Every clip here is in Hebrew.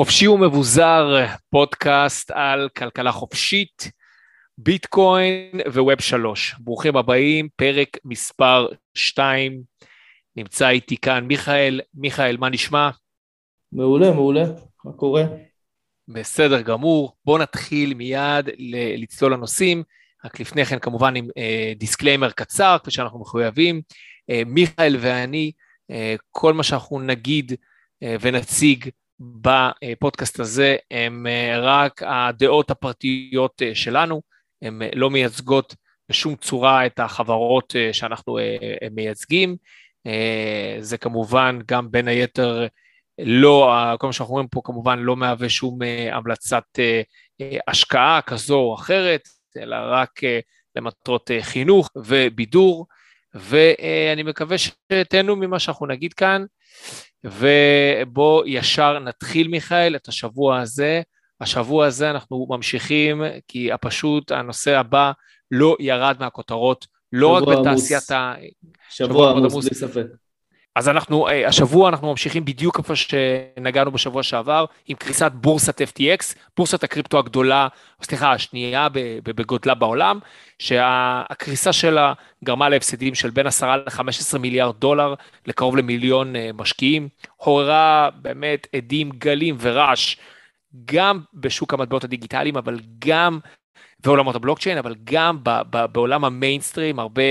חופשי ומבוזר, פודקאסט על כלכלה חופשית, ביטקוין ו web שלוש. ברוכים הבאים, פרק מספר 2. נמצא איתי כאן מיכאל. מיכאל, מה נשמע? מעולה, מעולה. מה קורה? בסדר גמור. בואו נתחיל מיד לצלול לנושאים. רק לפני כן, כמובן, עם אה, disclaimer קצר, כפי שאנחנו מחויבים. אה, מיכאל ואני, אה, כל מה שאנחנו נגיד אה, ונציג, בפודקאסט הזה הם אה, רק הדעות הפרטיות אה, שלנו, הן אה, לא מייצגות בשום צורה את החברות שאנחנו מייצגים. זה כמובן גם בין היתר לא, כל מה שאנחנו אומרים פה כמובן לא מהווה שום המלצת השקעה כזו או אחרת, אלא רק למטרות חינוך ובידור, ואני מקווה שתהנו ממה שאנחנו נגיד כאן. ובוא ישר נתחיל, מיכאל, את השבוע הזה. השבוע הזה אנחנו ממשיכים, כי פשוט הנושא הבא לא ירד מהכותרות, לא רק בתעשיית ה... שבוע עמוס, בלי ספק. אז אנחנו, אה, השבוע אנחנו ממשיכים בדיוק איפה שנגענו בשבוע שעבר, עם קריסת בורסת FTX, בורסת הקריפטו הגדולה, סליחה, השנייה בגודלה בעולם, שהקריסה שלה גרמה להפסדים של בין 10 ל-15 מיליארד דולר לקרוב למיליון אה, משקיעים, עוררה באמת עדים, גלים ורעש, גם בשוק המטבעות הדיגיטליים, אבל גם בעולמות הבלוקצ'יין, אבל גם בעולם המיינסטרים, הרבה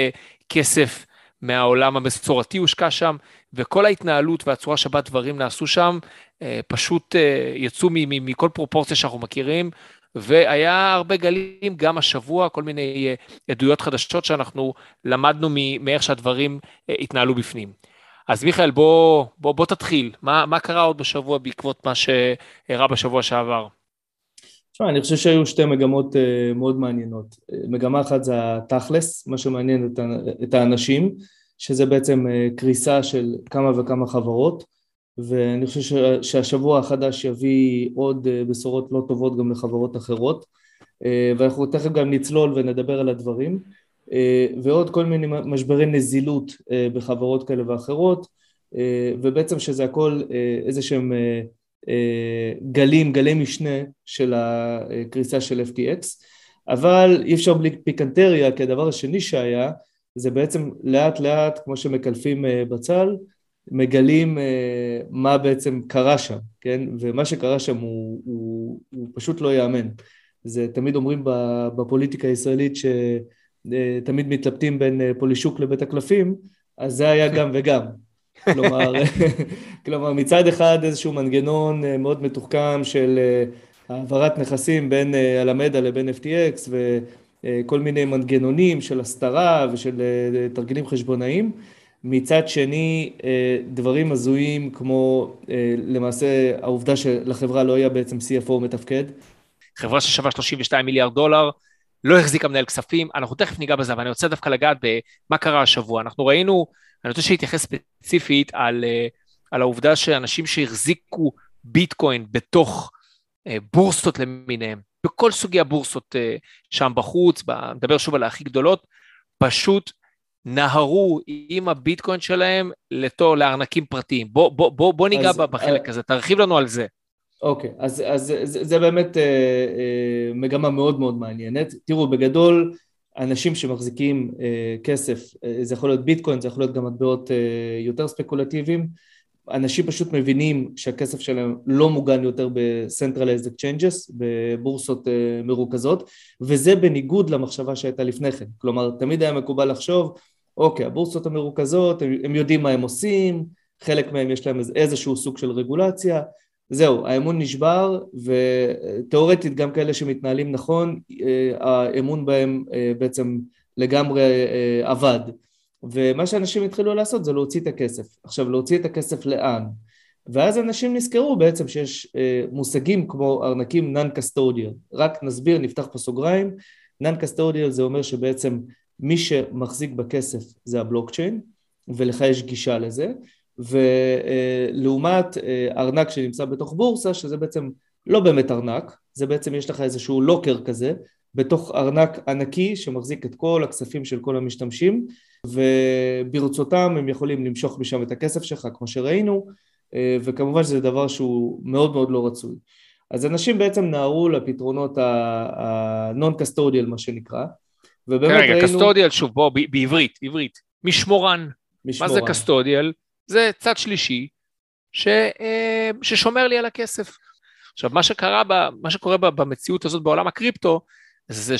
כסף מהעולם המסורתי הושקע שם, וכל ההתנהלות והצורה שבה דברים נעשו שם, אה, פשוט אה, יצאו מכל פרופורציה שאנחנו מכירים, והיה הרבה גלים גם השבוע, כל מיני אה, עדויות חדשות שאנחנו למדנו מאיך שהדברים התנהלו בפנים. אז מיכאל, בוא, בוא, בוא תתחיל, מה, מה קרה עוד בשבוע בעקבות מה שאירע בשבוע שעבר? תשמע, אני חושב שהיו שתי מגמות מאוד מעניינות. מגמה אחת זה התכלס, מה שמעניין את האנשים, שזה בעצם uh, קריסה של כמה וכמה חברות, ואני חושב שהשבוע החדש יביא עוד uh, בשורות לא טובות גם לחברות אחרות, uh, ואנחנו תכף גם נצלול ונדבר על הדברים, ועוד כל מיני משברי נזילות בחברות כאלה ואחרות, ובעצם שזה הכל איזה שהם אה, גלים, גלי משנה של הקריסה של FTX, אבל אי אפשר בלי פיקנטריה, כי הדבר השני שהיה, זה בעצם לאט לאט, כמו שמקלפים אה, בצל, מגלים אה, מה בעצם קרה שם, כן? ומה שקרה שם הוא, הוא, הוא פשוט לא ייאמן. זה תמיד אומרים בפוליטיקה הישראלית שתמיד מתלבטים בין פולישוק לבית הקלפים, אז זה היה גם וגם. כלומר, כלומר, מצד אחד איזשהו מנגנון אה, מאוד מתוחכם של אה, העברת נכסים בין אלמדה אה, לבין FTX וכל מיני מנגנונים של הסתרה ושל תרגילים חשבונאיים. מצד שני, דברים הזויים כמו למעשה העובדה שלחברה לא היה בעצם CFO מתפקד. חברה ששווה 32 מיליארד דולר, לא החזיקה מנהל כספים, אנחנו תכף ניגע בזה, אבל אני רוצה דווקא לגעת במה קרה השבוע. אנחנו ראינו, אני רוצה שיתייחס ספציפית על, אה, על העובדה שאנשים שהחזיקו ביטקוין בתוך אה, בורסות למיניהם, בכל סוגי הבורסות אה, שם בחוץ, נדבר שוב על הכי גדולות, פשוט נהרו עם הביטקוין שלהם לתור, לארנקים פרטיים. בוא, בוא, בוא, בוא ניגע אז, בחלק הזה, תרחיב לנו על זה. אוקיי, אז, אז זה, זה באמת אה, אה, מגמה מאוד מאוד מעניינת. תראו, בגדול, אנשים שמחזיקים אה, כסף, אה, זה יכול להיות ביטקוין, זה יכול להיות גם מטבעות אה, יותר ספקולטיביים, אנשים פשוט מבינים שהכסף שלהם לא מוגן יותר ב-Centralized Exchanges, בבורסות אה, מרוכזות, וזה בניגוד למחשבה שהייתה לפני כן. כלומר, תמיד היה מקובל לחשוב, אוקיי, הבורסות המרוכזות, הם, הם יודעים מה הם עושים, חלק מהם יש להם איזשהו סוג של רגולציה, זהו, האמון נשבר, ותאורטית גם כאלה שמתנהלים נכון, אה, האמון בהם אה, בעצם לגמרי אבד. ומה שאנשים התחילו לעשות זה להוציא את הכסף. עכשיו, להוציא את הכסף לאן? ואז אנשים נזכרו בעצם שיש מושגים כמו ארנקים non-custodial. רק נסביר, נפתח פה סוגריים. non-custodial זה אומר שבעצם מי שמחזיק בכסף זה הבלוקצ'יין, ולך יש גישה לזה, ולעומת אה, ארנק שנמצא בתוך בורסה, שזה בעצם לא באמת ארנק, זה בעצם יש לך איזשהו לוקר כזה, בתוך ארנק ענקי שמחזיק את כל הכספים של כל המשתמשים, וברצותם הם יכולים למשוך משם את הכסף שלך, כמו שראינו, וכמובן שזה דבר שהוא מאוד מאוד לא רצוי. אז אנשים בעצם נהרו לפתרונות ה-non-custodial מה שנקרא, ובאמת רגע, ראינו... רגע, custodial, שוב, בוא, בעברית, עברית, משמורן. משמורן. מה זה custodial? זה צד שלישי ש, אה, ששומר לי על הכסף. עכשיו, מה שקרה, ב, מה שקורה במציאות הזאת בעולם הקריפטו, זה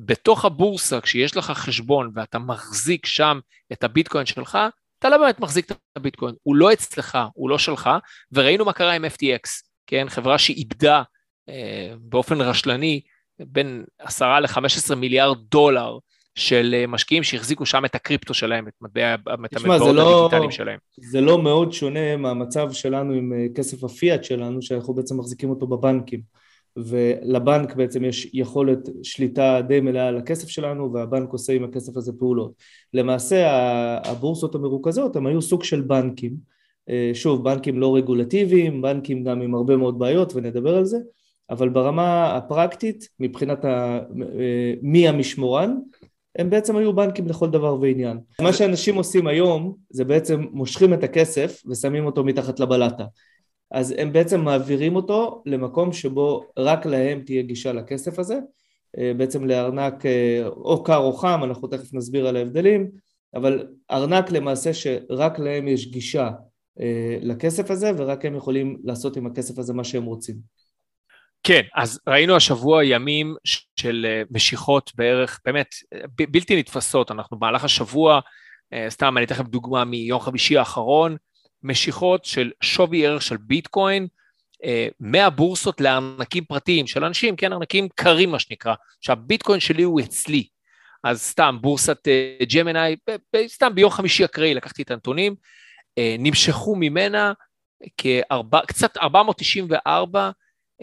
שבתוך הבורסה, כשיש לך חשבון ואתה מחזיק שם את הביטקוין שלך, אתה לא באמת מחזיק את הביטקוין, הוא לא אצלך, הוא לא שלך, וראינו מה קרה עם FTX, כן, חברה שאיבדה אה, באופן רשלני בין 10 ל-15 מיליארד דולר של אה, משקיעים שהחזיקו שם את הקריפטו שלהם, את מטבע, המטבעות לא, הדיגיטליים שלהם. זה לא מאוד שונה מהמצב שלנו עם אה, כסף הפיאט שלנו, שאנחנו בעצם מחזיקים אותו בבנקים. ולבנק בעצם יש יכולת שליטה די מלאה על הכסף שלנו והבנק עושה עם הכסף הזה פעולות. למעשה הבורסות המרוכזות הם היו סוג של בנקים, אה, שוב בנקים לא רגולטיביים, בנקים גם עם הרבה מאוד בעיות ונדבר על זה, אבל ברמה הפרקטית מבחינת ה... מי המשמורן הם בעצם היו בנקים לכל דבר ועניין. מה שאנשים עושים היום זה בעצם מושכים את הכסף ושמים אותו מתחת לבלטה. אז הם בעצם מעבירים אותו למקום שבו רק להם תהיה גישה לכסף הזה, אה, בעצם לארנק אה, או קר או חם, אנחנו תכף נסביר על ההבדלים, אבל ארנק למעשה שרק להם יש גישה אה, לכסף הזה ורק הם יכולים לעשות עם הכסף הזה מה שהם רוצים. כן, אז ראינו השבוע ימים של משיכות בערך, באמת, בלתי נתפסות, אנחנו במהלך השבוע, סתם אני אתן לכם דוגמה מיום חמישי האחרון, משיכות של שווי ערך של ביטקוין אה, מהבורסות לארנקים פרטיים של אנשים, כן, ארנקים קרים מה שנקרא, שהביטקוין שלי הוא אצלי, אז סתם בורסת ג'מנאי, סתם ביום חמישי אקראי לקחתי את הנתונים, נמשכו ממנה כארבע, קצת 494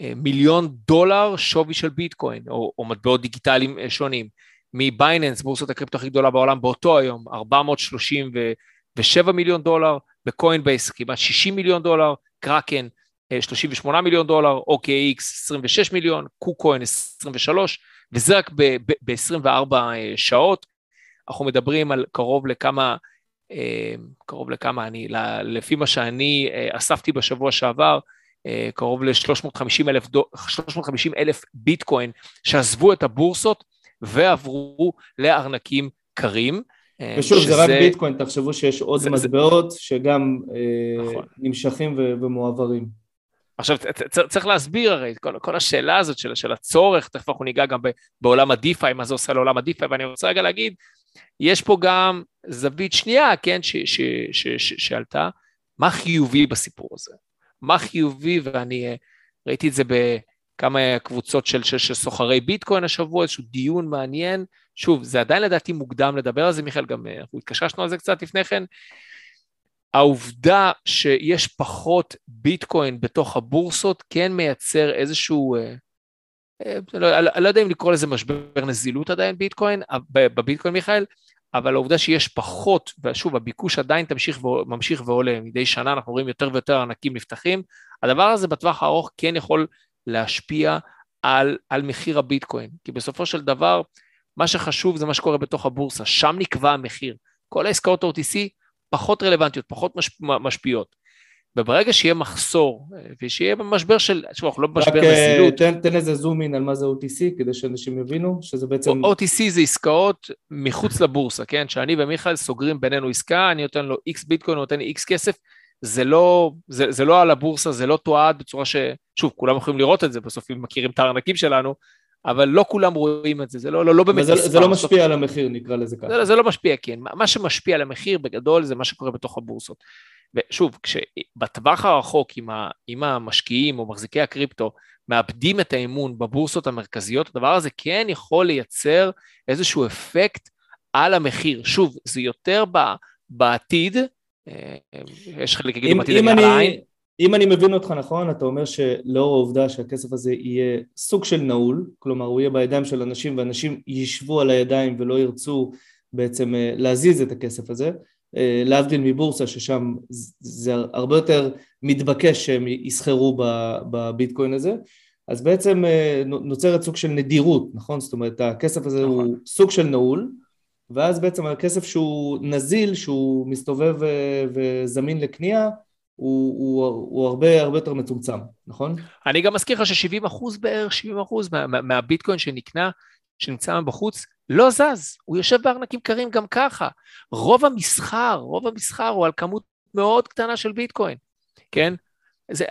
אה, מיליון דולר שווי של ביטקוין, או, או מטבעות דיגיטליים אה, שונים. מבייננס, בורסת הקריפטו הכי גדולה בעולם באותו היום, 437 מיליון דולר, בקוינבייס כמעט 60 מיליון דולר, קראקן 38 מיליון דולר, OKX 26 מיליון, קוקוין 23, וזה רק ב-24 אה, שעות. אנחנו מדברים על קרוב לכמה, קרוב לכמה, אני, לפי מה שאני אספתי בשבוע שעבר, אה, קרוב ל-350 אלף, 350 אלף ביטקוין שעזבו את הבורסות ועברו לארנקים קרים. אה, ושוב, שזה... זה רק ביטקוין, תחשבו שיש עוד זה, מטבעות זה... שגם אה, נכון. נמשכים ו- ומועברים. עכשיו, צריך להסביר הרי, כל, כל השאלה הזאת של, של הצורך, תכף אנחנו ניגע גם בעולם ה-DeFi, מה זה עושה לעולם ה-DeFi, ואני רוצה רגע להגיד, יש פה גם זווית שנייה, כן, שעלתה, מה חיובי בסיפור הזה? מה חיובי, ואני אה, ראיתי את זה בכמה קבוצות של, של, של סוחרי ביטקוין השבוע, איזשהו דיון מעניין. שוב, זה עדיין לדעתי מוקדם לדבר על זה, מיכאל, גם אה, אנחנו התקששנו על זה קצת לפני כן. העובדה שיש פחות ביטקוין בתוך הבורסות כן מייצר איזשהו, אה, לא, אני לא יודע אם לקרוא לזה משבר נזילות עדיין ביטקוין, בביטקוין מיכאל, אבל העובדה שיש פחות, ושוב, הביקוש עדיין תמשיך וממשיך ועולה מדי שנה, אנחנו רואים יותר ויותר ענקים נפתחים, הדבר הזה בטווח הארוך כן יכול להשפיע על, על מחיר הביטקוין, כי בסופו של דבר, מה שחשוב זה מה שקורה בתוך הבורסה, שם נקבע המחיר. כל העסקאות OTC פחות רלוונטיות, פחות משפיעות. וברגע שיהיה מחסור, ושיהיה משבר של, תשמעו, אנחנו לא במשבר נזילות. רק תן, תן איזה זום אין על מה זה OTC, כדי שאנשים יבינו, שזה בעצם... OTC זה עסקאות מחוץ לבורסה, כן? שאני ומיכאל סוגרים בינינו עסקה, אני נותן לו X ביטקוין, הוא נותן לי X כסף, זה לא, זה, זה לא על הבורסה, זה לא תועד בצורה ש... שוב, כולם יכולים לראות את זה בסוף, אם מכירים את הארנקים שלנו, אבל לא כולם רואים את זה, זה לא, לא, לא באמת... זה, זה לא משפיע בסוף... על המחיר, נקרא לזה ככה. זה, זה לא משפיע, כן. מה שמשפיע על המחיר בגדול זה מה שקורה בתוך הבורסות. ושוב, בטווח הרחוק, אם, ה, אם המשקיעים או מחזיקי הקריפטו מאבדים את האמון בבורסות המרכזיות, הדבר הזה כן יכול לייצר איזשהו אפקט על המחיר. שוב, זה יותר ב, בעתיד, אה, יש חלק יגידו בעתיד אני על העין. אם אני מבין אותך נכון, אתה אומר שלאור העובדה שהכסף הזה יהיה סוג של נעול, כלומר הוא יהיה בידיים של אנשים ואנשים ישבו על הידיים ולא ירצו בעצם אה, להזיז את הכסף הזה, אה, להבדיל מבורסה ששם זה הרבה יותר מתבקש שהם יסחרו בביטקוין הזה, אז בעצם אה, נוצרת סוג של נדירות, נכון? זאת אומרת הכסף הזה נכון. הוא סוג של נעול ואז בעצם הכסף שהוא נזיל, שהוא מסתובב וזמין לקנייה, הוא, הוא, הוא הרבה הרבה יותר מצומצם, נכון? אני גם מזכיר לך ש-70 אחוז בערך, 70 אחוז מה, מה, מהביטקוין שנקנה, שנמצא בחוץ, לא זז, הוא יושב בארנקים קרים גם ככה. רוב המסחר, רוב המסחר הוא על כמות מאוד קטנה של ביטקוין, כן? זה,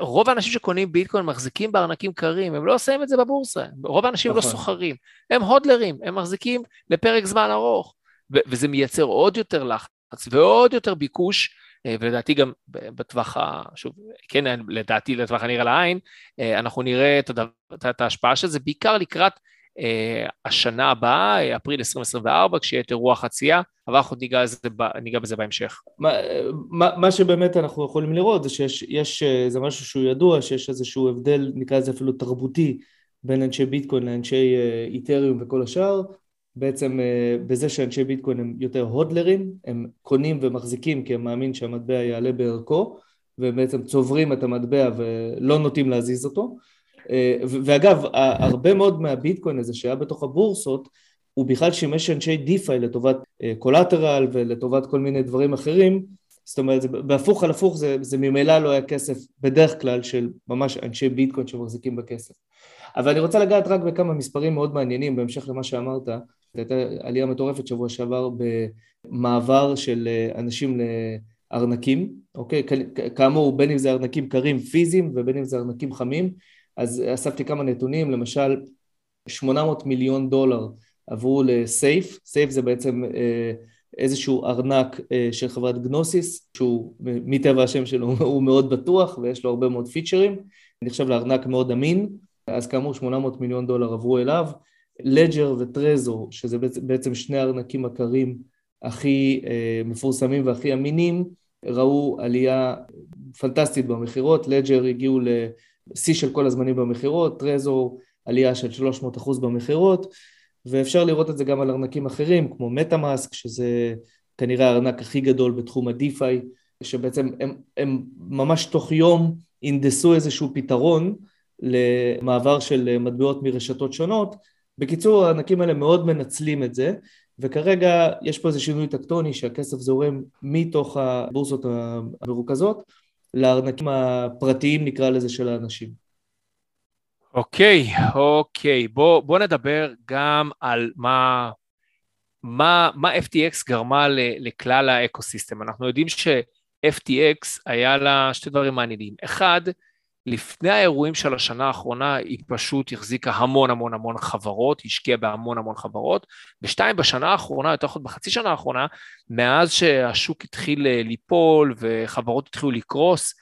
רוב האנשים שקונים ביטקוין מחזיקים בארנקים קרים, הם לא עושים את זה בבורסה, רוב האנשים לא נכון. לא סוחרים, הם הודלרים, הם מחזיקים לפרק זמן ארוך, וזה מייצר עוד יותר לחץ ועוד יותר ביקוש, ולדעתי גם בטווח, ה... שוב, כן, לדעתי לטווח הנראה לעין, אה, אנחנו נראה את, הדבר, את ההשפעה של זה בעיקר לקראת אה, השנה הבאה, אפריל 2024, כשיהיה את אירוע חצייה, אבל אנחנו ניגע, זה, ניגע בזה בהמשך. מה, מה, מה שבאמת אנחנו יכולים לראות זה שיש, יש, זה משהו שהוא ידוע, שיש איזשהו הבדל, נקרא לזה אפילו תרבותי, בין אנשי ביטקוין לאנשי איתריום וכל השאר, בעצם אה, בזה שאנשי ביטקוין הם יותר הודלרים, הם קונים ומחזיקים כי הם מאמין שהמטבע יעלה בערכו ובעצם צוברים את המטבע ולא נוטים להזיז אותו. אה, ואגב הרבה מאוד מהביטקוין הזה שהיה בתוך הבורסות הוא בכלל שימש אנשי DeFi לטובת collateral אה, ולטובת כל מיני דברים אחרים. זאת אומרת בהפוך על הפוך זה, זה ממילא לא היה כסף בדרך כלל של ממש אנשי ביטקוין שמחזיקים בכסף. אבל אני רוצה לגעת רק בכמה מספרים מאוד מעניינים בהמשך למה שאמרת הייתה עלייה מטורפת שבוע שעבר במעבר של אה, אנשים לארנקים, אוקיי? כאמור, בין אם זה ארנקים קרים פיזיים ובין אם זה ארנקים חמים, אז אספתי כמה נתונים, למשל 800 מיליון דולר עברו לסייף, סייף זה בעצם אה, איזשהו ארנק אה, של חברת גנוסיס, שהוא מטבע השם שלו הוא מאוד בטוח ויש לו הרבה מאוד פיצ'רים, נחשב לארנק מאוד אמין, אז כאמור 800 מיליון דולר עברו אליו, לג'ר וטרזור, שזה בעצם שני הארנקים הקרים הכי אה, מפורסמים והכי אמינים, ראו עלייה פנטסטית במכירות, לג'ר הגיעו לשיא של כל הזמנים במכירות, טרזור עלייה של 300 אחוז במכירות, ואפשר לראות את זה גם על ארנקים אחרים, כמו מטאמאסק, שזה כנראה הארנק הכי גדול בתחום ה-DeFi, שבעצם הם, הם ממש תוך יום הנדסו איזשהו פתרון למעבר של מטבעות מרשתות שונות, בקיצור, הענקים האלה מאוד מנצלים את זה, וכרגע יש פה איזה שינוי טקטוני שהכסף זורם מתוך הבורסות המרוכזות לארנקים הפרטיים נקרא לזה של האנשים. אוקיי, אוקיי, בוא, בוא נדבר גם על מה, מה, מה FTX גרמה לכלל האקוסיסטם. אנחנו יודעים ש-FTX היה לה שתי דברים מעניינים. אחד, לפני האירועים של השנה האחרונה היא פשוט החזיקה המון המון המון חברות, השקיעה בהמון המון חברות, ושתיים, בשנה האחרונה, יותר נכון בחצי שנה האחרונה, מאז שהשוק התחיל אה, ליפול וחברות התחילו לקרוס,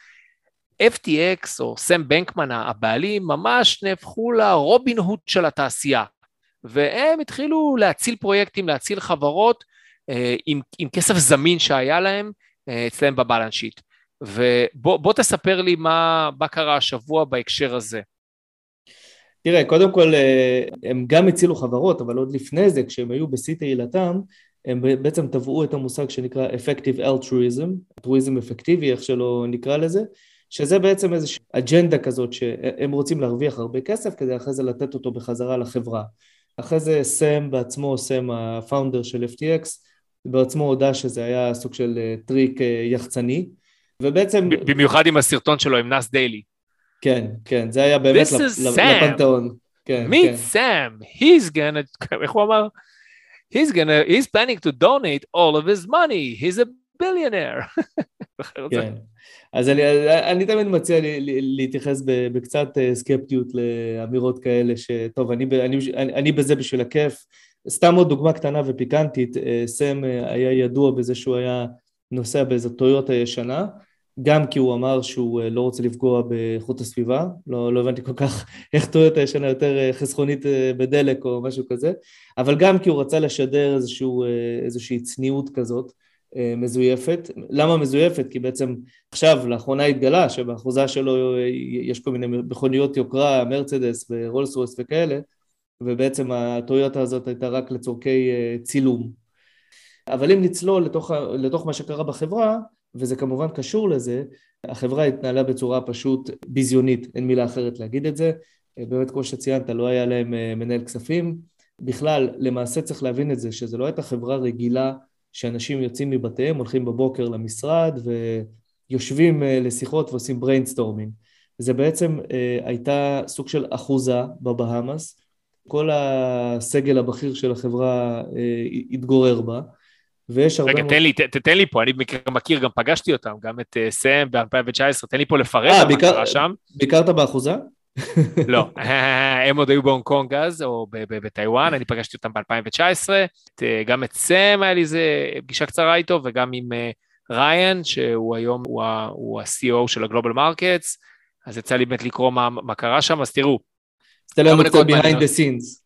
FTX או סם בנקמן הבעלים ממש נהפכו לרובין הוד של התעשייה, והם התחילו להציל פרויקטים, להציל חברות אה, עם, עם כסף זמין שהיה להם אה, אצלם בבלנס שיט. ובוא תספר לי מה, מה קרה השבוע בהקשר הזה. תראה, קודם כל אה, הם גם הצילו חברות, אבל עוד לפני זה, כשהם היו בשיא תהילתם, הם בעצם טבעו את המושג שנקרא Effective Altruism, אלטרואיזם אפקטיבי, איך שלא נקרא לזה, שזה בעצם איזושהי אג'נדה כזאת שהם רוצים להרוויח הרבה כסף כדי אחרי זה לתת אותו בחזרה לחברה. אחרי זה סם בעצמו, סם ה founder של FTX, בעצמו הודה שזה היה סוג של אה, טריק אה, יחצני, ובעצם... במיוחד עם הסרטון שלו עם נאס דיילי. כן, כן, זה היה באמת לפנתאון. כן, meet כן. Sam, he's gonna, איך הוא אמר? He's gonna, he's planning to donate all of his money, he's a billionaire. כן, אז אני, אני תמיד מציע לי, לי, להתייחס בקצת אה, סקפטיות לאמירות כאלה, שטוב, אני, אני, אני, אני בזה בשביל הכיף. סתם עוד דוגמה קטנה ופיקנטית, אה, סם אה, היה ידוע בזה שהוא היה נוסע באיזו טויוטה ישנה, גם כי הוא אמר שהוא אה, לא רוצה לפגוע באיכות הסביבה, לא, לא הבנתי כל כך איך טויוטה ישנה יותר אה, חסכונית אה, בדלק או משהו כזה, אבל גם כי הוא רצה לשדר איזשהו, איזושהי צניעות כזאת מזויפת. למה מזויפת? כי בעצם עכשיו, לאחרונה התגלה שבאחוזה שלו יש כל מיני מכוניות יוקרה, מרצדס ורולס רויס וכאלה, ובעצם הטויוטה הזאת הייתה רק לצורכי צילום. אבל אם נצלול לתוך, לתוך מה שקרה בחברה, וזה כמובן קשור לזה, החברה התנהלה בצורה פשוט ביזיונית, אין מילה אחרת להגיד את זה. באמת, כמו שציינת, לא היה להם אה, מנהל כספים. בכלל, למעשה צריך להבין את זה, שזו לא הייתה חברה רגילה שאנשים יוצאים מבתיהם, הולכים בבוקר למשרד יושבים לשיחות ועושים brainstorming. זה בעצם הייתה סוג של אחוזה בבהאמאס, כל הסגל הבכיר של החברה התגורר בה. ויש הרבה... רגע, מאוד... תן לי, ת, תן לי פה, אני מכיר, גם פגשתי אותם, גם את uh, סם ב-2019, תן לי פה לפרט אה, מה קרה שם. ביקרת באחוזה? לא, הם עוד היו בהונג קונג אז, או בטיוואן, אני פגשתי אותם ב-2019, גם את סם היה לי איזה פגישה קצרה איתו, וגם עם אה, ריין, שהוא היום, הוא, הוא ה-CEO של ה global markets, אז יצא לי באמת לקרוא מה, מה קרה שם, אז תראו. תן לנו קצת behind the scenes.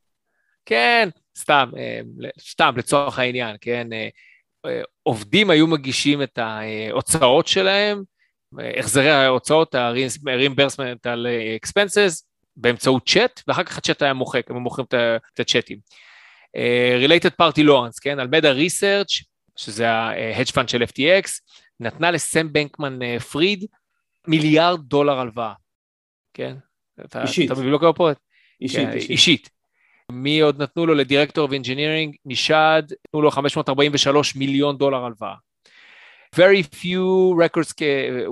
כן, סתם, אה, סתם לצורך העניין, כן, עובדים היו מגישים את ההוצאות שלהם, החזרי ההוצאות, ה-reimbursement expenses, באמצעות צ'אט, ואחר כך הצ'אט היה מוחק, הם מוחקים את הצ'אטים. Uh, related party loans, כן, על מדה ריסרצ', שזה ה-hedge fund של FTX, נתנה לסם בנקמן פריד מיליארד דולר הלוואה, כן? אישית. אתה מבין לא קורה פה? אישית, כן, אישית. מי עוד נתנו לו לדירקטור engineering? נשאד, נתנו לו 543 מיליון דולר הלוואה. Very few records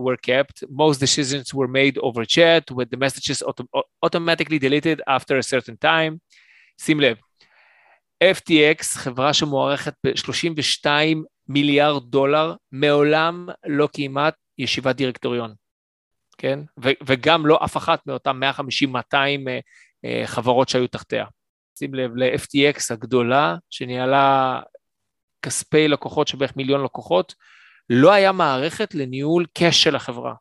were kept. Most decisions were made over chat with the messages auto automatically deleted after a certain time. שים לב, FTX, חברה שמוערכת ב-32 מיליארד דולר, מעולם לא קיימה ישיבת דירקטוריון, כן? וגם לא אף אחת מאותן 150-200 uh, uh, חברות שהיו תחתיה. שים לב, ל-FTX הגדולה, שניהלה כספי לקוחות של בערך מיליון לקוחות, לא היה מערכת לניהול קאש של החברה.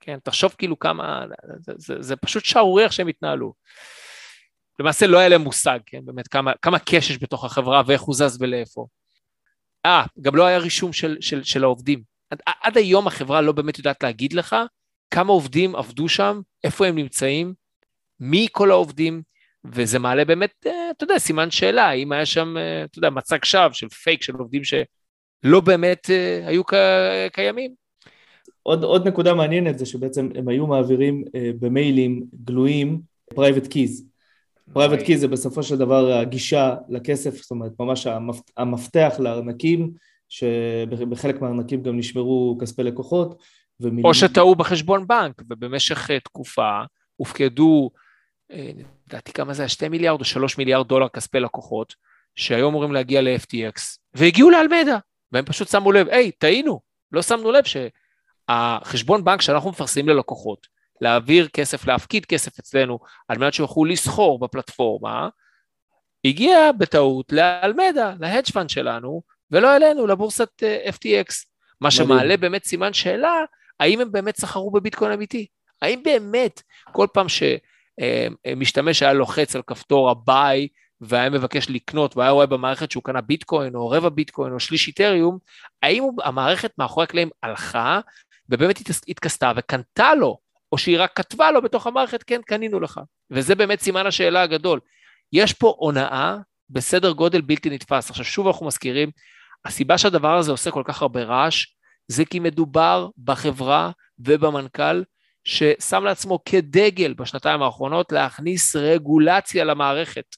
כן, תחשוב כאילו כמה, זה, זה, זה פשוט שערורי איך שהם התנהלו. למעשה לא היה להם מושג, כן, באמת, כמה, כמה קאש יש בתוך החברה ואיך הוא זז ולאיפה. אה, גם לא היה רישום של, של, של העובדים. עד, עד היום החברה לא באמת יודעת להגיד לך כמה עובדים עבדו שם, איפה הם נמצאים, מי כל העובדים, וזה מעלה באמת, אה, אתה יודע, סימן שאלה, אם היה שם, אה, אתה יודע, מצג שווא של פייק של עובדים שלא באמת אה, היו קיימים. עוד, עוד נקודה מעניינת זה שבעצם הם היו מעבירים במיילים גלויים private keys. Private keys זה בסופו של דבר הגישה לכסף, זאת אומרת ממש המפתח לארנקים, שבחלק מהארנקים גם נשמרו כספי לקוחות. ומילים... או שטעו בחשבון בנק, ובמשך תקופה הופקדו לדעתי כמה זה היה, 2 מיליארד או 3 מיליארד דולר כספי לקוחות, שהיו אמורים להגיע ל-FTX, והגיעו לאלמדה, והם פשוט שמו לב, היי, טעינו, לא שמנו לב שהחשבון בנק שאנחנו מפרסמים ללקוחות, להעביר כסף, להפקיד כסף אצלנו, על מנת שיוכלו לסחור בפלטפורמה, הגיע בטעות לאלמדה, ל hedge fund שלנו, ולא אלינו, לבורסת אה, FTX. מה שמעלה באמת סימן שאלה, האם הם באמת סחרו בביטקוין אמיתי? האם באמת כל פעם ש... אה, משתמש היה לוחץ על כפתור ה-buy והיה מבקש לקנות והיה רואה במערכת שהוא קנה ביטקוין או רבע ביטקוין או שליש איתריום, האם המערכת מאחורי הקלעים הלכה ובאמת התכסתה וקנתה לו, או שהיא רק כתבה לו בתוך המערכת, כן, קנינו לך. וזה באמת סימן השאלה הגדול. יש פה הונאה בסדר גודל בלתי נתפס. עכשיו שוב אנחנו מזכירים, הסיבה שהדבר הזה עושה כל כך הרבה רעש, זה כי מדובר בחברה ובמנכ"ל ששם לעצמו כדגל בשנתיים האחרונות להכניס רגולציה למערכת.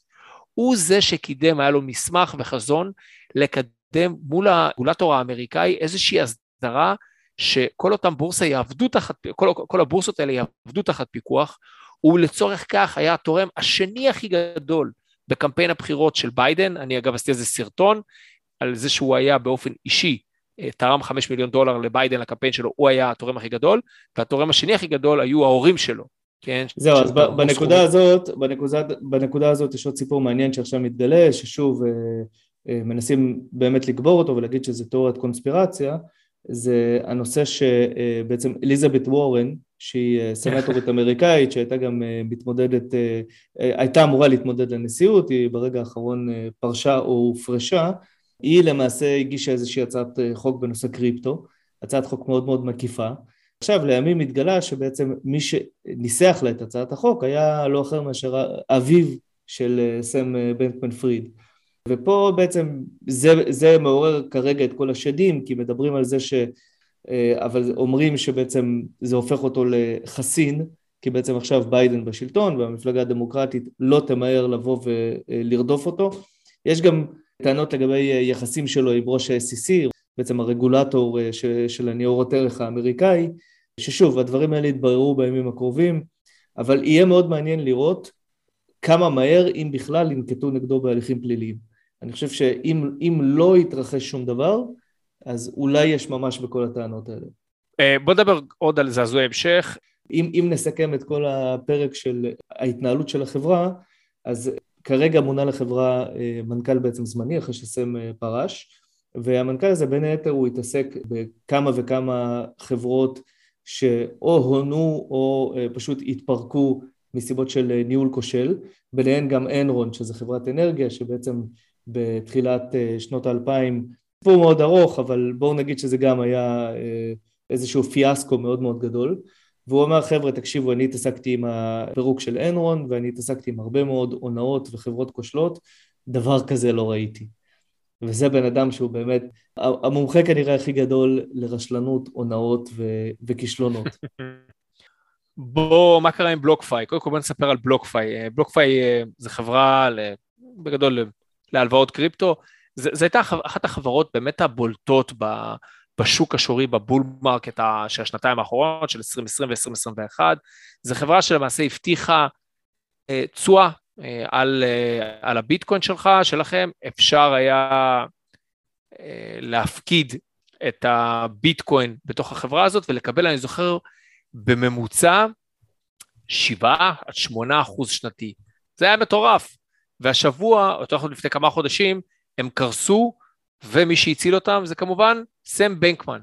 הוא זה שקידם, היה לו מסמך וחזון לקדם מול הרגולטור האמריקאי איזושהי הסדרה שכל אותם בורסה יעבדו תחת, כל, כל הבורסות האלה יעבדו תחת פיקוח, ולצורך כך היה התורם השני הכי גדול בקמפיין הבחירות של ביידן, אני אגב עשיתי איזה סרטון על זה שהוא היה באופן אישי תרם 5 מיליון דולר לביידן לקמפיין שלו, הוא היה התורם הכי גדול, והתורם השני הכי גדול היו ההורים שלו. כן? זהו, אז בנקודה הזאת, בנקודה, בנקודה הזאת יש עוד סיפור מעניין שעכשיו מתגלה, ששוב אה, אה, מנסים באמת לקבור אותו ולהגיד שזה תיאוריית קונספירציה, זה הנושא שבעצם אליזבת וורן, שהיא סנטורית אמריקאית, שהייתה גם מתמודדת, הייתה אמורה להתמודד לנשיאות, היא ברגע האחרון פרשה או הופרשה, היא למעשה הגישה איזושהי הצעת אה, חוק בנושא קריפטו, הצעת חוק מאוד מאוד מקיפה. עכשיו לימים התגלה שבעצם מי שניסח לה את הצעת החוק היה לא אחר מאשר אביו של אה, סם אה, בנקמן פריד. ופה בעצם זה, זה מעורר כרגע את כל השדים, כי מדברים על זה ש... אבל אומרים שבעצם זה הופך אותו לחסין, כי בעצם עכשיו ביידן בשלטון והמפלגה הדמוקרטית לא תמהר לבוא ולרדוף אותו. יש גם טענות לגבי אה, יחסים שלו עם ראש ה-SEC, בעצם הרגולטור ש, של הניירות ערך האמריקאי, ששוב, הדברים האלה יתבררו בימים הקרובים, אבל יהיה מאוד מעניין לראות כמה מהר, אם בכלל, ינקטו נגדו בהליכים פליליים. אני חושב שאם לא יתרחש שום דבר, אז אולי יש ממש בכל הטענות האלה. אה, בוא נדבר עוד על זעזועי המשך. אם, אם נסכם את כל הפרק של ההתנהלות של החברה, אז כרגע מונה לחברה אה, מנכ"ל בעצם זמני אחרי שסם אה, פרש, והמנכ"ל הזה בין היתר הוא התעסק בכמה וכמה חברות שאו הונו או פשוט התפרקו מסיבות של ניהול כושל, ביניהן גם אנרון שזה חברת אנרגיה שבעצם בתחילת שנות האלפיים, סיפור מאוד ארוך אבל בואו נגיד שזה גם היה איזשהו פיאסקו מאוד מאוד גדול והוא אמר חבר'ה תקשיבו אני התעסקתי עם הפירוק של אנרון ואני התעסקתי עם הרבה מאוד הונאות וחברות כושלות דבר כזה לא ראיתי וזה בן אדם שהוא באמת המומחה כנראה הכי גדול לרשלנות, הונאות ו- וכישלונות. בוא, מה קרה עם בלוקפיי? קודם כל בוא נספר על בלוקפיי. בלוקפיי אה, זה חברה בגדול להלוואות קריפטו, זו הייתה אחת החברות באמת הבולטות ב, בשוק השורי ב bull market של השנתיים האחרונות, של 2020 ו-2021. זו חברה שלמעשה הבטיחה אה, תשואה אה, על, אה, על הביטקוין שלך, שלכם, אפשר היה להפקיד את הביטקוין בתוך החברה הזאת ולקבל, אני זוכר, בממוצע 7 עד 8 אחוז שנתי. זה היה מטורף. והשבוע, או יותר נכון לפני כמה חודשים, הם קרסו, ומי שהציל אותם זה כמובן סם בנקמן.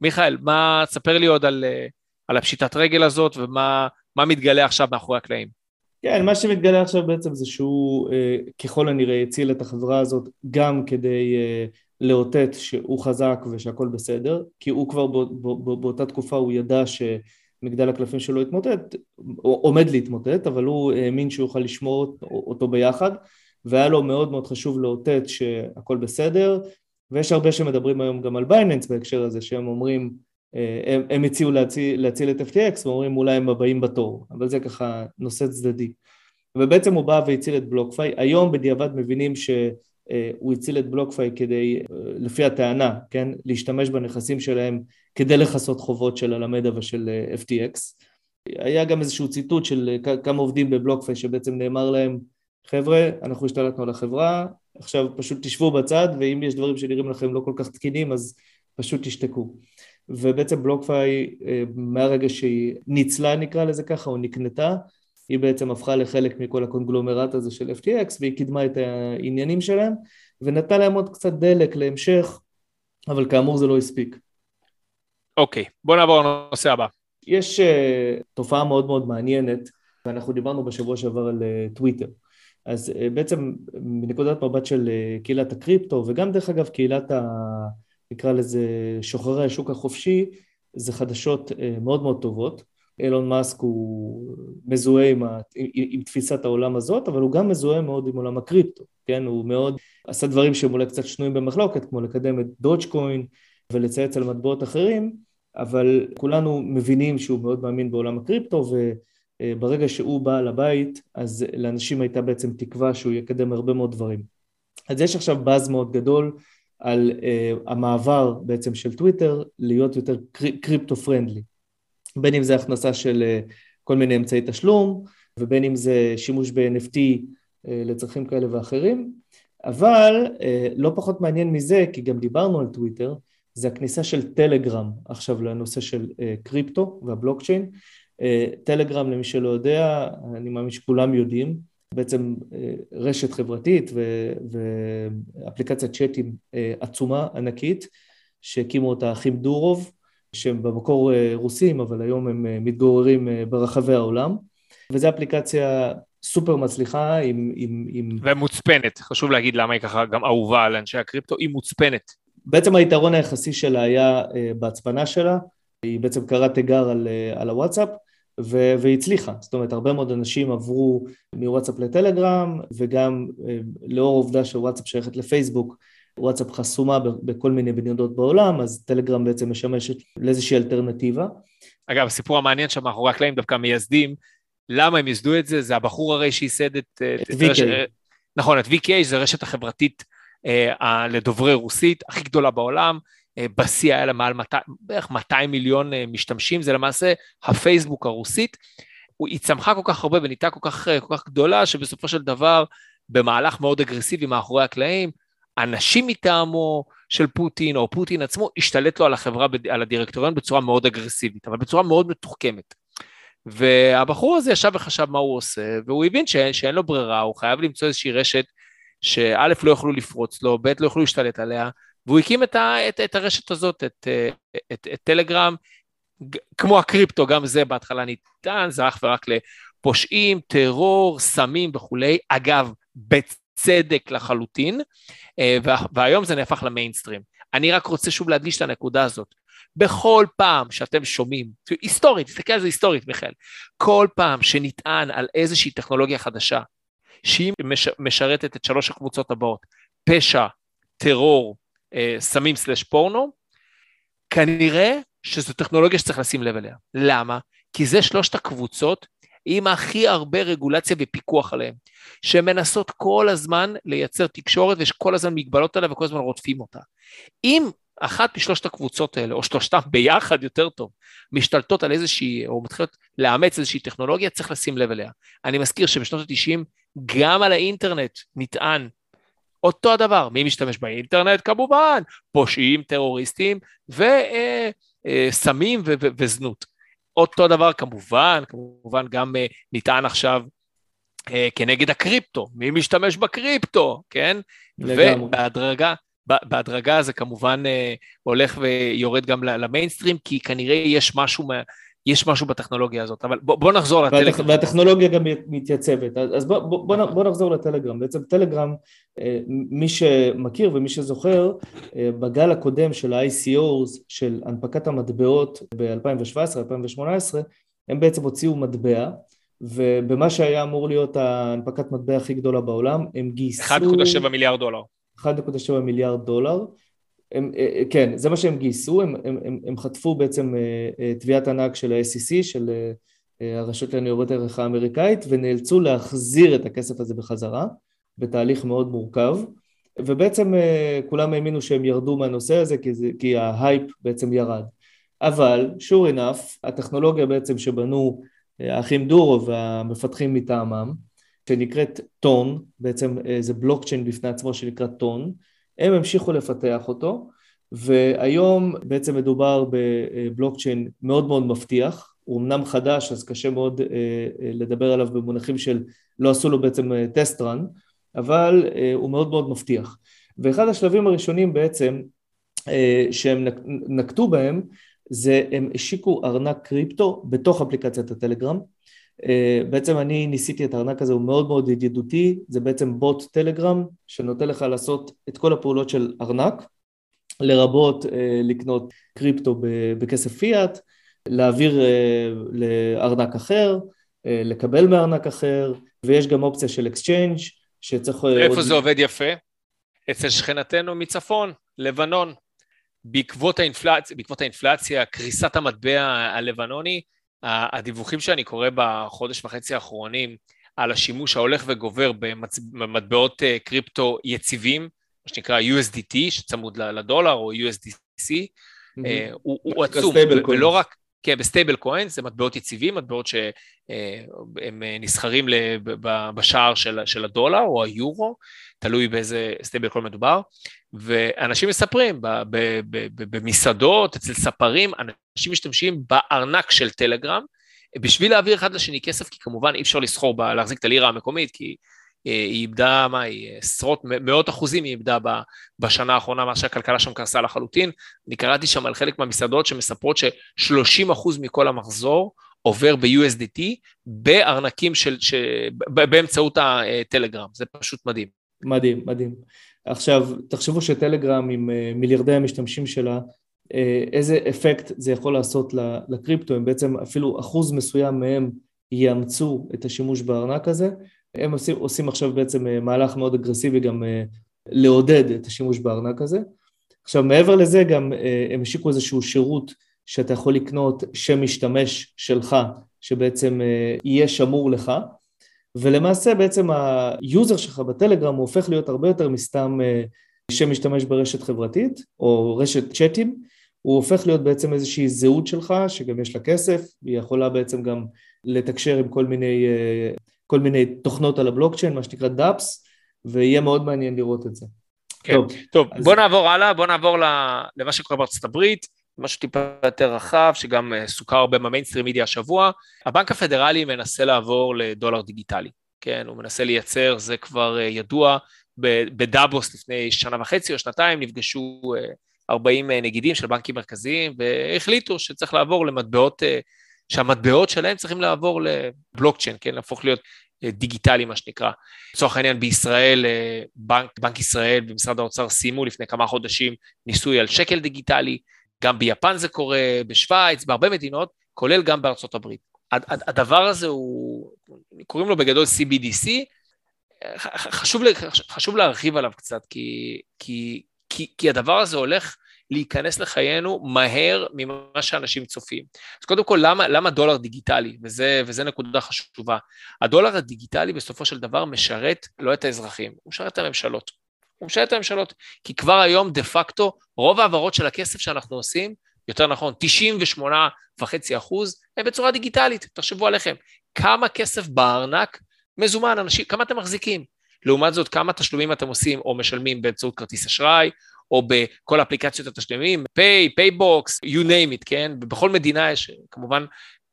מיכאל, מה, תספר לי עוד על, אה, על הפשיטת רגל הזאת ומה מתגלה עכשיו מאחורי הקלעים. כן, מה שמתגלה עכשיו בעצם זה שהוא אה, ככל הנראה הציל את החברה הזאת גם כדי אה, לאותת שהוא חזק ושהכול בסדר, כי הוא כבר בא, בא, באותה תקופה הוא ידע שמגדל הקלפים שלו התמוטט, עומד להתמוטט, אבל הוא האמין שהוא יוכל לשמור אותו ביחד, והיה לו מאוד מאוד חשוב לאותת שהכל בסדר, ויש הרבה שמדברים היום גם על בייננס בהקשר הזה, שהם אומרים, אה, הם, הם הציעו להציל, להציל את FTX ואומרים אולי הם הבאים בתור, אבל זה ככה נושא צדדי. ובעצם הוא בא והציל את בלוקפיי, היום בדיעבד מבינים שהוא הציל את בלוקפיי כדי, אה, לפי הטענה, כן, להשתמש בנכסים שלהם כדי לכסות חובות של אלמדה ושל אה, FTX. היה גם איזשהו ציטוט של כמה עובדים בבלוקפיי שבעצם נאמר להם, חבר'ה, אנחנו השתלטנו על החברה, עכשיו פשוט תשבו בצד, ואם יש דברים שנראים לכם לא כל כך תקינים, אז פשוט תשתקו. ובעצם בלוקפיי, אה, מהרגע שהיא ניצלה נקרא לזה ככה, או נקנתה, היא בעצם הפכה לחלק מכל הקונגלומרט הזה של FTX, והיא קידמה את העניינים שלהם, ונתנה להם עוד קצת דלק להמשך, אבל כאמור זה לא הספיק. אוקיי, okay, בוא נעבור לנושא הבא. יש uh, תופעה מאוד מאוד מעניינת, ואנחנו דיברנו בשבוע שעבר על טוויטר. Uh, אז אה, בעצם מנקודת מבט של אה, קהילת הקריפטו וגם דרך אגב קהילת ה... נקרא לזה שוחרי השוק החופשי זה חדשות אה, מאוד מאוד טובות. אילון מאסק הוא מזוהה עם, ה... עם, תפיסת העולם הזאת אבל הוא גם מזוהה מאוד עם עולם הקריפטו, כן? הוא מאוד עשה דברים שהם אולי קצת שנויים במחלוקת כמו לקדם את דודג'קוין ולצייץ על מטבעות אחרים אבל כולנו מבינים שהוא מאוד מאמין בעולם הקריפטו ו... אה, ברגע שהוא בא לבית, אז לאנשים הייתה בעצם תקווה שהוא יקדם הרבה מאוד דברים. אז יש עכשיו באז מאוד גדול על uh, המעבר בעצם של טוויטר להיות יותר קריפטו פרנדלי. בין אם זה הכנסה של uh, כל מיני אמצעי תשלום, ובין אם זה שימוש ב-NFT uh, לצרכים כאלה ואחרים, אבל uh, לא פחות מעניין מזה, כי גם דיברנו על טוויטר, זה הכניסה של טלגרם עכשיו לנושא של uh, קריפטו והבלוקצ'יין, טלגרם למי שלא יודע, אני מאמין שכולם יודעים, בעצם אה, רשת חברתית ואפליקציית צ'אטים אה, עצומה, ענקית, שהקימו אותה האחים דורוב, שהם במקור אה, רוסים, אבל היום הם מתגוררים ברחבי העולם, וזו אפליקציה סופר מצליחה עם... עם, עם... ומוצפנת, חשוב להגיד למה היא ככה גם אהובה על אנשי הקריפטו, היא מוצפנת. בעצם היתרון היחסי שלה היה בהצפנה שלה, היא בעצם קראה תיגר על, על הוואטסאפ, ו- והצליחה, זאת אומרת הרבה מאוד אנשים עברו מוואטסאפ לטלגרם וגם אה, לאור העובדה שוואטסאפ שייכת לפייסבוק וואטסאפ חסומה בכל מיני מדינות בעולם אז טלגרם בעצם משמשת לאיזושהי אלטרנטיבה. אגב הסיפור המעניין שם מאחורי הקלעים דווקא מייסדים למה הם ייסדו את זה זה הבחור הרי שייסד את, את, את VK. רש... נכון את VK זה רשת החברתית אה, לדוברי רוסית הכי גדולה בעולם בשיא היה לה מעל 200, בערך 200 מיליון משתמשים, זה למעשה הפייסבוק הרוסית. היא צמחה כל כך הרבה ונהייתה כל כך, כל כך גדולה, שבסופו של דבר, במהלך מאוד אגרסיבי מאחורי הקלעים, אנשים מטעמו של פוטין, או פוטין עצמו, השתלט לו על החברה, על הדירקטוריון בצורה מאוד אגרסיבית, אבל בצורה מאוד מתוחכמת. והבחור הזה ישב וחשב מה הוא עושה, והוא הבין שאין, שאין לו ברירה, הוא חייב למצוא איזושהי רשת שא' לא יוכלו לפרוץ לו, ב' לא יוכלו להשתלט עליה, והוא הקים את, ה, את, את הרשת הזאת, את, את, את, את טלגרם, כמו הקריפטו, גם זה בהתחלה ניתן, זה אך ורק לפושעים, טרור, סמים וכולי. אגב, בצדק לחלוטין, אה, והיום זה נהפך למיינסטרים. אני רק רוצה שוב להדגיש את הנקודה הזאת. בכל פעם שאתם שומעים, היסטורית, תסתכל על זה היסטורית, מיכאל, כל פעם שנטען על איזושהי טכנולוגיה חדשה, שהיא מש, משרתת את שלוש הקבוצות הבאות, פשע, טרור, אה, סמים סלש פורנו, כנראה שזו טכנולוגיה שצריך לשים לב אליה. למה? כי זה שלושת הקבוצות עם הכי הרבה רגולציה ופיקוח עליהן, שמנסות כל הזמן לייצר תקשורת ויש כל הזמן מגבלות עליה וכל הזמן רודפים אותה. אם אחת משלושת הקבוצות האלה, או שלושתן ביחד יותר טוב, משתלטות על איזושהי, או מתחילות לאמץ איזושהי טכנולוגיה, צריך לשים לב אליה. אני מזכיר שבשנות ה-90, גם על האינטרנט נטען אותו הדבר. מי משתמש באינטרנט? כמובן, פושעים, טרוריסטים, וסמים אה, אה, וזנות. אותו דבר כמובן, כמובן גם אה, נטען עכשיו כנגד הקריפטו, מי משתמש בקריפטו, כן? לגמרי. ובהדרגה, בהדרגה זה כמובן אה, הולך ויורד גם למיינסטרים, כי כנראה יש משהו, יש משהו בטכנולוגיה הזאת, אבל בוא, בוא נחזור והטכ... לטלגרם. והטכנולוגיה גם מתייצבת, אז בוא, בוא, בוא, נחזור לטלגרם. בעצם טלגרם, אה, מי שמכיר ומי שזוכר, אה, בגל הקודם של ה-ICOs, של הנפקת המטבעות ב-2017-2018, הם בעצם הוציאו מטבע, ובמה שהיה אמור להיות ההנפקת מטבע הכי גדולה בעולם, הם גייסו... 1.7 מיליארד דולר. 1.7 מיליארד דולר. הם, אה, אה, כן, זה מה שהם גייסו, הם, הם, הם, הם חטפו בעצם אה, תביעת ענק של ה-SEC, של הרשות לניירות ערך האמריקאית, ונאלצו להחזיר את הכסף הזה בחזרה, בתהליך מאוד מורכב, ובעצם כולם האמינו שהם ירדו מהנושא הזה, כי, זה, כי ההייפ בעצם ירד. אבל, sure enough, הטכנולוגיה בעצם שבנו האחים דורו והמפתחים מטעמם, שנקראת טון, בעצם זה בלוקצ'יין בפני עצמו שנקרא טון, הם המשיכו לפתח אותו, והיום בעצם מדובר בבלוקצ'יין מאוד מאוד מבטיח, הוא אמנם חדש אז קשה מאוד אה, אה, לדבר עליו במונחים של לא עשו לו בעצם טסט רן, אבל הוא מאוד מאוד מבטיח. ואחד השלבים הראשונים בעצם שהם נקטו בהם זה הם השיקו ארנק קריפטו בתוך אפליקציית הטלגרם אה, בעצם אני ניסיתי את הארנק הזה, הוא מאוד מאוד ידידותי, זה בעצם בוט טלגרם שנותן לך לעשות את כל הפעולות של ארנק, לרבות אה, לקנות קריפטו בכסף פיאט, להעביר אה, לארנק אחר, לקבל מארנק אחר, ויש גם אופציה של exchange שצריך... איפה עוד... זה עובד יפה? אצל שכנתנו מצפון, לבנון. בעקבות האינפלציה, בעקבות האינפלציה, קריסת המטבע הלבנוני, הדיווחים שאני קורא בחודש וחצי האחרונים על השימוש ההולך וגובר במטבעות אה, קריפטו יציבים, מה שנקרא USDT, שצמוד לדולר, או USDC, mm-hmm. הוא, הוא עצום, ולא רק, כן, ב stable coin, זה מטבעות יציבים, מטבעות שהם אה, נסחרים בשער של, של הדולר או היורו, תלוי באיזה stable coin מדובר, ואנשים מספרים במסעדות, אצל ספרים, אנשים משתמשים בארנק של טלגרם בשביל להעביר אחד לשני כסף, כי כמובן אי אפשר לסחור, להחזיק את הלירה המקומית, כי אה, היא איבדה, מה היא, עשרות, מאות אחוזים היא איבדה בשנה האחרונה, מה שהכלכלה שם קרסה לחלוטין. אני קראתי שם על חלק מהמסעדות שמספרות ש-30 אחוז מכל המחזור עובר ב-USDT בארנקים של, ש... באמצעות הטלגרם, זה פשוט מדהים. מדהים, מדהים. עכשיו, תחשבו שטלגרם עם אה, מיליארדי המשתמשים שלה, אה, איזה אפקט זה יכול לעשות לקריפטו, הם בעצם אפילו אחוז מסוים מהם יאמצו את השימוש בארנק הזה, הם עושים, עושים עכשיו בעצם אה, מהלך מאוד אגרסיבי גם לעודד את השימוש בארנק הזה. עכשיו מעבר לזה גם הם השיקו איזשהו שירות שאתה יכול לקנות שם משתמש שלך, שבעצם יהיה שמור לך, ולמעשה בעצם היוזר שלך בטלגרם הוא הופך להיות הרבה יותר מסתם שמשתמש ברשת חברתית או רשת צ'אטים, הוא הופך להיות בעצם איזושהי זהות שלך, שגם יש לה כסף, והיא יכולה בעצם גם לתקשר עם כל מיני, אה, כל מיני תוכנות על הבלוקצ'יין, מה שנקרא dApps, ויהיה מאוד מעניין לראות את זה. כן, טוב, טוב אז... בוא נעבור הלאה, בוא נעבור למה שקורה בארצות הברית, משהו טיפה יותר רחב, שגם אה, סוקר הרבה ב mainstream media השבוע. הבנק הפדרלי מנסה לעבור לדולר דיגיטלי, כן, הוא מנסה לייצר, זה כבר אה, ידוע, בדאבוס לפני שנה וחצי או שנתיים נפגשו 40 נגידים של בנקים מרכזיים והחליטו שצריך לעבור למטבעות, שהמטבעות שלהם צריכים לעבור לבלוקצ'יין, כן, להפוך להיות דיגיטלי מה שנקרא. לצורך העניין בישראל, אה, בנק, בנק ישראל ומשרד האוצר סיימו לפני כמה חודשים ניסוי על שקל דיגיטלי, גם ביפן זה קורה, בשוויץ, בהרבה מדינות, כולל גם בארצות הברית. הדבר הזה הוא, קוראים לו בגדול CBDC, חשוב, חשוב להרחיב עליו קצת, כי, כי, כי, כי הדבר הזה הולך להיכנס לחיינו מהר ממה שאנשים צופים. אז קודם כל, למה, למה דולר דיגיטלי? וזה, וזה נקודה חשובה. הדולר הדיגיטלי בסופו של דבר משרת לא את האזרחים, הוא משרת את הממשלות. הוא משרת את הממשלות, כי כבר היום דה פקטו רוב ההעברות של הכסף שאנחנו עושים, יותר נכון, 98.5 אחוז, הם בצורה דיגיטלית, תחשבו עליכם. כמה כסף בארנק מזומן, אנשים, כמה אתם מחזיקים? לעומת זאת, כמה תשלומים אתם עושים או משלמים באמצעות כרטיס אשראי, או בכל אפליקציות התשלומים, Pay, PayBox, you name it, כן? בכל מדינה יש כמובן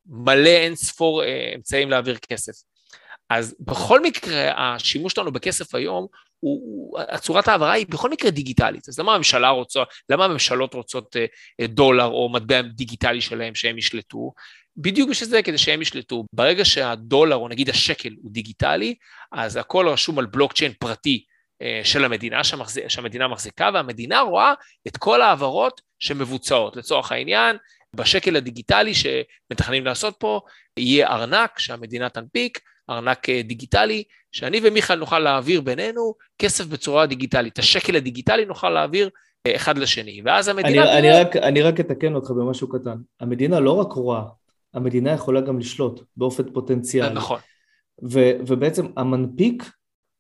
מלא אין ספור אה, אמצעים להעביר כסף. אז בכל מקרה, השימוש שלנו בכסף היום, הוא, הצורת ההעברה היא בכל מקרה דיגיטלית. אז למה הממשלה רוצה, למה הממשלות רוצות אה, דולר או מטבע דיגיטלי שלהם שהם ישלטו? בדיוק בשביל זה, כדי שהם ישלטו. ברגע שהדולר, או נגיד השקל, הוא דיגיטלי, אז הכל רשום על בלוקצ'יין פרטי של המדינה, שמחזיק, שהמדינה מחזיקה, והמדינה רואה את כל ההעברות שמבוצעות. לצורך העניין, בשקל הדיגיטלי שמתכננים לעשות פה, יהיה ארנק שהמדינה תנפיק, ארנק אה, דיגיטלי, שאני ומיכאל נוכל להעביר בינינו כסף בצורה דיגיטלית. את השקל הדיגיטלי נוכל להעביר אה, אחד לשני, ואז המדינה... אני, אני, רק, אני רק אתקן אותך במשהו קטן. המדינה לא רק רואה, המדינה יכולה גם לשלוט באופן פוטנציאלי. נכון. ו, ובעצם המנפיק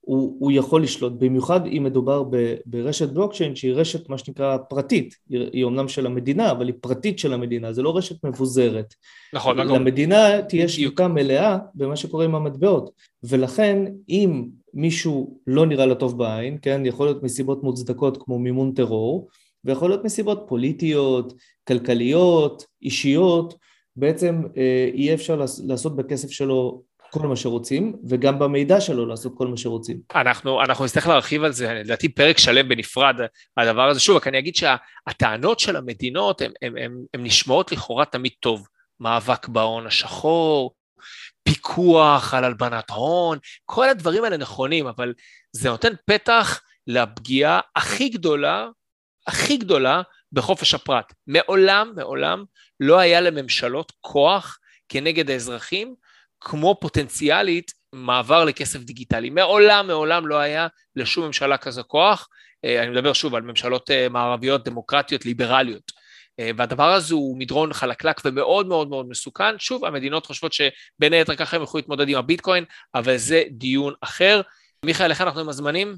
הוא, הוא יכול לשלוט, במיוחד אם מדובר ב, ברשת בלוקצ'יין שהיא רשת מה שנקרא פרטית, היא, היא אומנם של המדינה, אבל היא פרטית של המדינה, זה לא רשת מבוזרת. נכון, נכון. למדינה תהיה שליטה מלאה במה שקורה עם המטבעות, ולכן אם מישהו לא נראה לו טוב בעין, כן, יכול להיות מסיבות מוצדקות כמו מימון טרור, ויכול להיות מסיבות פוליטיות, כלכליות, אישיות, בעצם אה, יהיה אפשר לעשות בכסף שלו כל מה שרוצים, וגם במידע שלו לעשות כל מה שרוצים. אנחנו, אנחנו נצטרך להרחיב על זה, לדעתי פרק שלם בנפרד, הדבר הזה. שוב, רק אני אגיד שהטענות של המדינות הן נשמעות לכאורה תמיד טוב. מאבק בהון השחור, פיקוח על הלבנת הון, כל הדברים האלה נכונים, אבל זה נותן פתח לפגיעה הכי גדולה, הכי גדולה, בחופש הפרט. מעולם, מעולם לא היה לממשלות כוח כנגד האזרחים כמו פוטנציאלית מעבר לכסף דיגיטלי. מעולם, מעולם לא היה לשום ממשלה כזה כוח. אה, אני מדבר שוב על ממשלות אה, מערביות, דמוקרטיות, ליברליות. אה, והדבר הזה הוא מדרון חלקלק ומאוד מאוד מאוד מסוכן. שוב, המדינות חושבות שבין היתר ככה הם יכולים להתמודד עם הביטקוין, אבל זה דיון אחר. מיכאל, איך אנחנו עם הזמנים?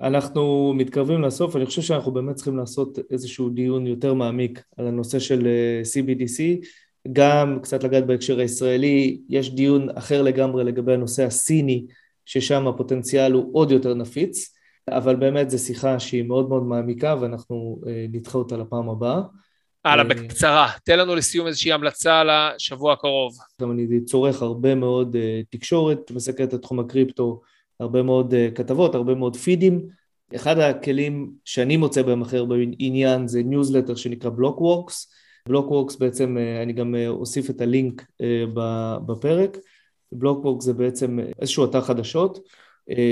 אנחנו מתקרבים לסוף, אני חושב שאנחנו באמת צריכים לעשות איזשהו דיון יותר מעמיק על הנושא של CBDC. גם קצת לגעת בהקשר הישראלי, יש דיון אחר לגמרי לגבי הנושא הסיני, ששם הפוטנציאל הוא עוד יותר נפיץ, אבל באמת זו שיחה שהיא מאוד מאוד מעמיקה ואנחנו אה, נדחה אותה לפעם הבאה. הלאה, אה, בקצרה, תן לנו לסיום איזושהי המלצה לשבוע הקרוב. גם אני צורך הרבה מאוד uh, תקשורת, מסקרת את תחום הקריפטו, הרבה מאוד uh, כתבות, הרבה מאוד פידים. אחד הכלים שאני מוצא בהם הרבה עניין זה ניוזלטר שנקרא Blockworks, Blockworks בעצם, אה, אני גם אה, אוסיף את הלינק אה, בפרק, Blockworks זה בעצם איזשהו אתר חדשות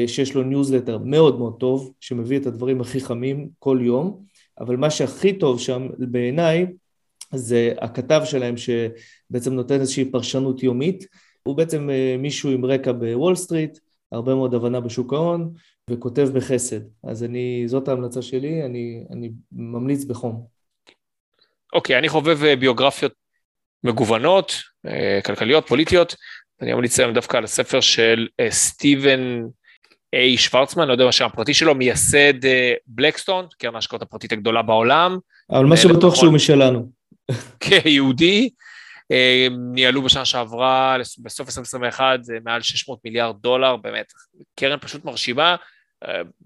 שיש לו ניוזלטר מאוד מאוד טוב, שמביא את הדברים הכי חמים כל יום, אבל מה שהכי טוב שם בעיניי זה הכתב שלהם שבעצם נותן איזושהי פרשנות יומית, הוא בעצם מישהו עם רקע בוול סטריט, הרבה מאוד הבנה בשוק ההון, וכותב בחסד. אז אני, זאת ההמלצה שלי, אני, אני ממליץ בחום. אוקיי, אני חובב אה, ביוגרפיות מגוונות, אה, כלכליות, פוליטיות, אני אמליץ היום דווקא על הספר של אה, סטיבן איי שוורצמן, לא יודע מה שם הפרטי שלו, מייסד בלקסטון, קרן ההשקעות הפרטית הגדולה בעולם. אבל מה שבטוח שהוא משלנו. כיהודי, ניהלו בשנה שעברה, בסוף 2021, זה מעל 600 מיליארד דולר, באמת, קרן פשוט מרשימה.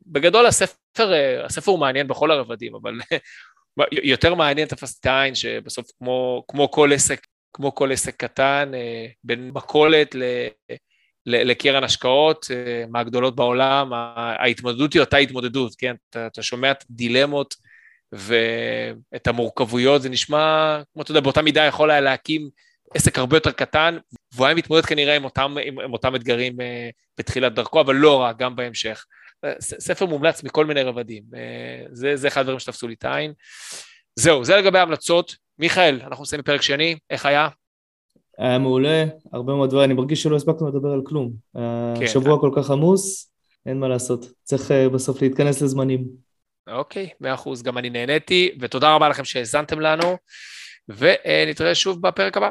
בגדול הספר, הספר הוא מעניין בכל הרבדים, אבל יותר מעניין תפס את העין שבסוף כמו, כמו כל עסק, כמו כל עסק קטן, בין מכולת ל... לקרן השקעות מהגדולות בעולם, ההתמודדות היא אותה התמודדות, כן? אתה, אתה שומע את הדילמות ואת המורכבויות, זה נשמע, כמו אתה יודע, באותה מידה יכול היה להקים עסק הרבה יותר קטן, והוא היה מתמודד כנראה עם אותם, עם, עם אותם אתגרים בתחילת דרכו, אבל לא רק, גם בהמשך. ספר מומלץ מכל מיני רבדים, זה, זה אחד הדברים שתפסו לי את העין. זהו, זה לגבי ההמלצות. מיכאל, אנחנו נסיים בפרק שני, איך היה? היה מעולה, הרבה מאוד דברים, אני מרגיש שלא הספקנו לדבר על כלום. כן. השבוע כל כך עמוס, אין מה לעשות, צריך בסוף להתכנס לזמנים. אוקיי, מאה אחוז, גם אני נהניתי, ותודה רבה לכם שהאזנתם לנו, ונתראה שוב בפרק הבא.